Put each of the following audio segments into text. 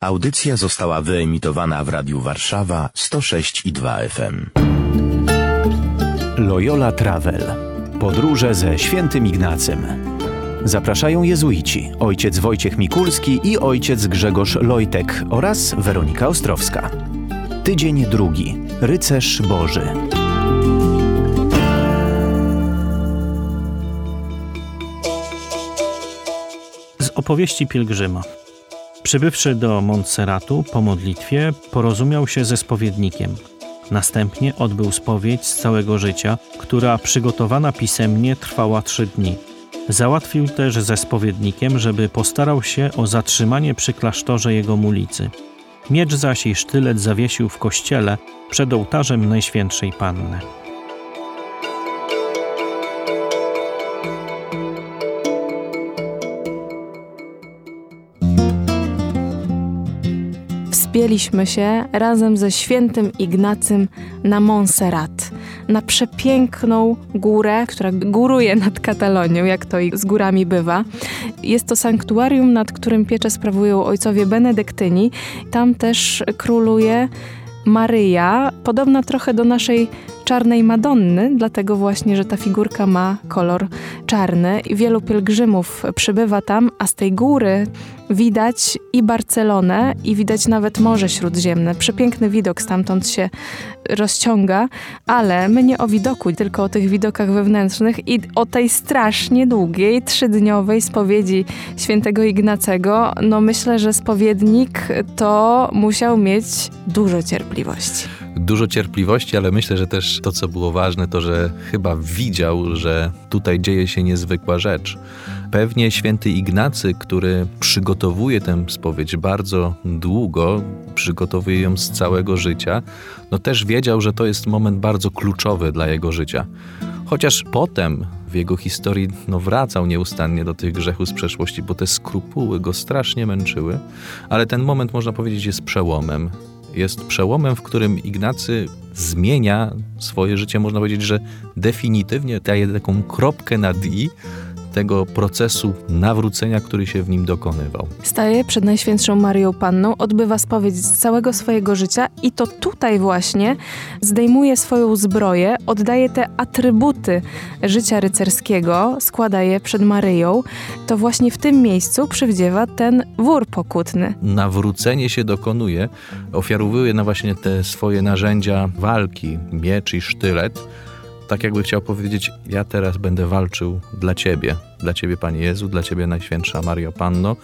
Audycja została wyemitowana w Radiu Warszawa 106 i 2 FM. Loyola Travel. Podróże ze świętym Ignacym. Zapraszają jezuici, ojciec Wojciech Mikulski i ojciec Grzegorz Lojtek oraz Weronika Ostrowska. Tydzień drugi. Rycerz Boży. Z opowieści pielgrzyma. Przybywszy do Montserratu po modlitwie, porozumiał się ze spowiednikiem. Następnie odbył spowiedź z całego życia, która przygotowana pisemnie trwała trzy dni. Załatwił też ze spowiednikiem, żeby postarał się o zatrzymanie przy klasztorze jego mulicy. Miecz zaś i sztylet zawiesił w kościele przed ołtarzem Najświętszej Panny. Wspięliśmy się razem ze świętym Ignacym na Montserrat, na przepiękną górę, która góruje nad Katalonią, jak to i z górami bywa. Jest to sanktuarium, nad którym pieczę sprawują ojcowie benedyktyni. Tam też króluje Maryja, podobna trochę do naszej czarnej Madonny, dlatego właśnie, że ta figurka ma kolor czarny. Wielu pielgrzymów przybywa tam, a z tej góry widać i Barcelonę, i widać nawet Morze Śródziemne. Przepiękny widok stamtąd się rozciąga, ale my nie o widoku, tylko o tych widokach wewnętrznych i o tej strasznie długiej, trzydniowej spowiedzi świętego Ignacego. No myślę, że spowiednik to musiał mieć dużo cierpliwości dużo cierpliwości, ale myślę, że też to, co było ważne, to że chyba widział, że tutaj dzieje się niezwykła rzecz. Pewnie święty Ignacy, który przygotowuje tę spowiedź bardzo długo, przygotowuje ją z całego życia, no też wiedział, że to jest moment bardzo kluczowy dla jego życia. Chociaż potem w jego historii no, wracał nieustannie do tych grzechów z przeszłości, bo te skrupuły go strasznie męczyły, ale ten moment, można powiedzieć, jest przełomem jest przełomem, w którym Ignacy zmienia swoje życie, można powiedzieć, że definitywnie daje taką kropkę na i tego procesu nawrócenia, który się w nim dokonywał. Staje przed Najświętszą Marią Panną, odbywa spowiedź z całego swojego życia i to tutaj właśnie zdejmuje swoją zbroję, oddaje te atrybuty życia rycerskiego, składa je przed Maryją. To właśnie w tym miejscu przywdziewa ten wór pokutny. Nawrócenie się dokonuje, ofiarowuje na właśnie te swoje narzędzia walki, miecz i sztylet, tak jakby chciał powiedzieć, ja teraz będę walczył dla Ciebie, dla Ciebie Panie Jezu, dla Ciebie Najświętsza Mario Panno,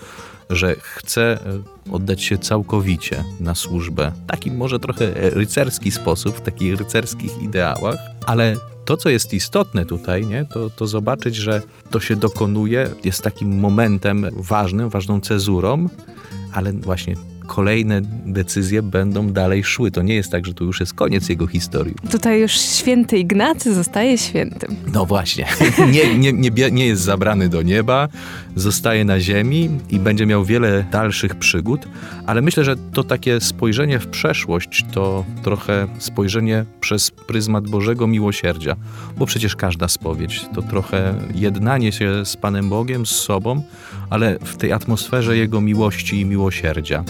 że chcę e, oddać się całkowicie na służbę. Taki może trochę rycerski sposób, w takich rycerskich ideałach, ale to, co jest istotne tutaj, nie, to, to zobaczyć, że to się dokonuje, jest takim momentem ważnym, ważną cezurą, ale właśnie kolejne decyzje będą dalej szły. To nie jest tak, że tu już jest koniec jego historii. Tutaj już święty Ignacy zostaje świętym. No właśnie. Nie, nie, nie, nie jest zabrany do nieba, zostaje na ziemi i będzie miał wiele dalszych przygód, ale myślę, że to takie spojrzenie w przeszłość to trochę spojrzenie przez pryzmat Bożego miłosierdzia, bo przecież każda spowiedź to trochę jednanie się z Panem Bogiem, z sobą, ale w tej atmosferze Jego miłości i miłosierdzia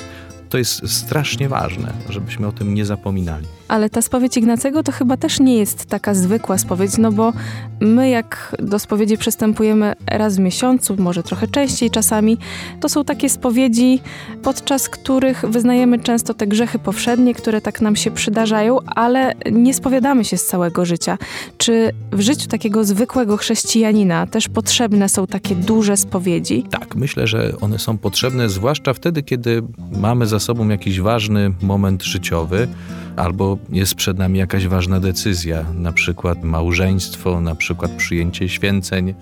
to jest strasznie ważne, żebyśmy o tym nie zapominali. Ale ta spowiedź Ignacego to chyba też nie jest taka zwykła spowiedź, no bo my jak do spowiedzi przystępujemy raz w miesiącu, może trochę częściej czasami, to są takie spowiedzi, podczas których wyznajemy często te grzechy powszednie, które tak nam się przydarzają, ale nie spowiadamy się z całego życia. Czy w życiu takiego zwykłego chrześcijanina też potrzebne są takie duże spowiedzi? Tak, myślę, że one są potrzebne, zwłaszcza wtedy, kiedy mamy za sobą jakiś ważny moment życiowy, albo jest przed nami jakaś ważna decyzja, na przykład małżeństwo, na przykład przyjęcie święceń,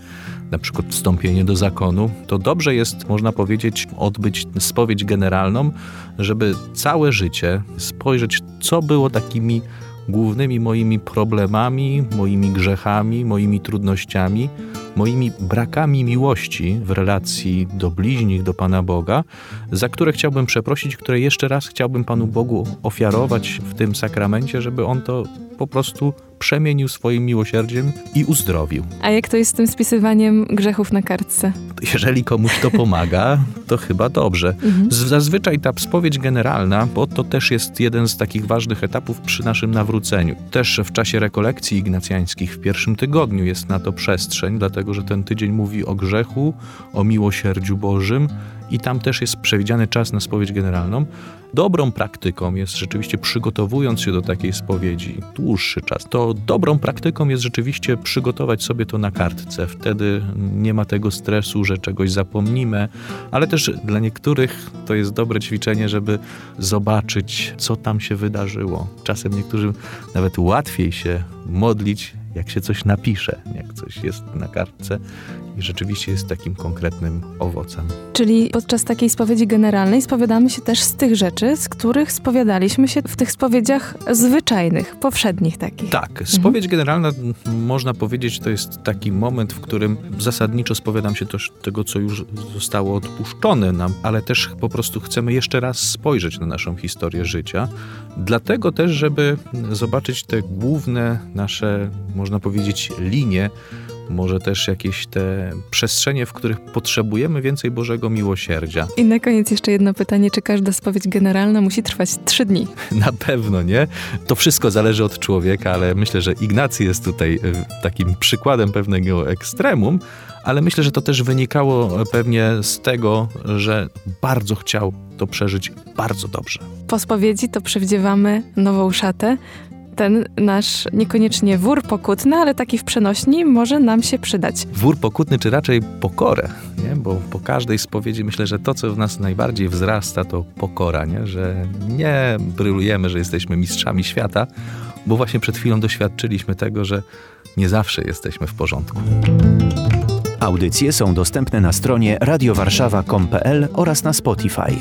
na przykład wstąpienie do zakonu, to dobrze jest, można powiedzieć, odbyć spowiedź generalną, żeby całe życie spojrzeć, co było takimi głównymi moimi problemami, moimi grzechami, moimi trudnościami, moimi brakami miłości w relacji do bliźnich, do Pana Boga, za które chciałbym przeprosić, które jeszcze raz chciałbym Panu Bogu ofiarować w tym sakramencie, żeby On to po prostu przemienił swoim miłosierdziem i uzdrowił. A jak to jest z tym spisywaniem grzechów na kartce? Jeżeli komuś to pomaga, to chyba dobrze. Mhm. Zazwyczaj ta spowiedź generalna, bo to też jest jeden z takich ważnych etapów przy naszym nawróceniu. Też w czasie rekolekcji ignacjańskich w pierwszym tygodniu jest na to przestrzeń, dlatego że ten tydzień mówi o grzechu, o miłosierdziu Bożym i tam też jest przewidziany czas na spowiedź generalną. Dobrą praktyką jest rzeczywiście przygotowując się do takiej spowiedzi dłuższy czas, to dobrą praktyką jest rzeczywiście przygotować sobie to na kartce. Wtedy nie ma tego stresu, że czegoś zapomnimy, ale też dla niektórych to jest dobre ćwiczenie, żeby zobaczyć, co tam się wydarzyło. Czasem niektórym nawet łatwiej się modlić, jak się coś napisze, jak coś jest na kartce i rzeczywiście jest takim konkretnym owocem. Czyli podczas takiej spowiedzi generalnej spowiadamy się też z tych rzeczy, z których spowiadaliśmy się w tych spowiedziach zwyczajnych, powszednich takich. Tak, spowiedź generalna, m, można powiedzieć, to jest taki moment, w którym zasadniczo spowiadam się też tego, co już zostało odpuszczone nam, ale też po prostu chcemy jeszcze raz spojrzeć na naszą historię życia. Dlatego też, żeby zobaczyć te główne nasze, można powiedzieć, linie, może też jakieś te przestrzenie, w których potrzebujemy więcej Bożego miłosierdzia. I na koniec jeszcze jedno pytanie, czy każda spowiedź generalna musi trwać trzy dni? Na pewno nie. To wszystko zależy od człowieka, ale myślę, że Ignacy jest tutaj e, takim przykładem pewnego ekstremum, ale myślę, że to też wynikało e, pewnie z tego, że bardzo chciał to przeżyć bardzo dobrze. Po spowiedzi to przywdziewamy nową szatę. Ten nasz niekoniecznie wór pokutny, ale taki w przenośni może nam się przydać. Wór pokutny, czy raczej pokorę, nie? bo po każdej spowiedzi myślę, że to, co w nas najbardziej wzrasta, to pokora, nie? że nie brylujemy, że jesteśmy mistrzami świata, bo właśnie przed chwilą doświadczyliśmy tego, że nie zawsze jesteśmy w porządku. Audycje są dostępne na stronie radiowarszawa.com.pl oraz na Spotify.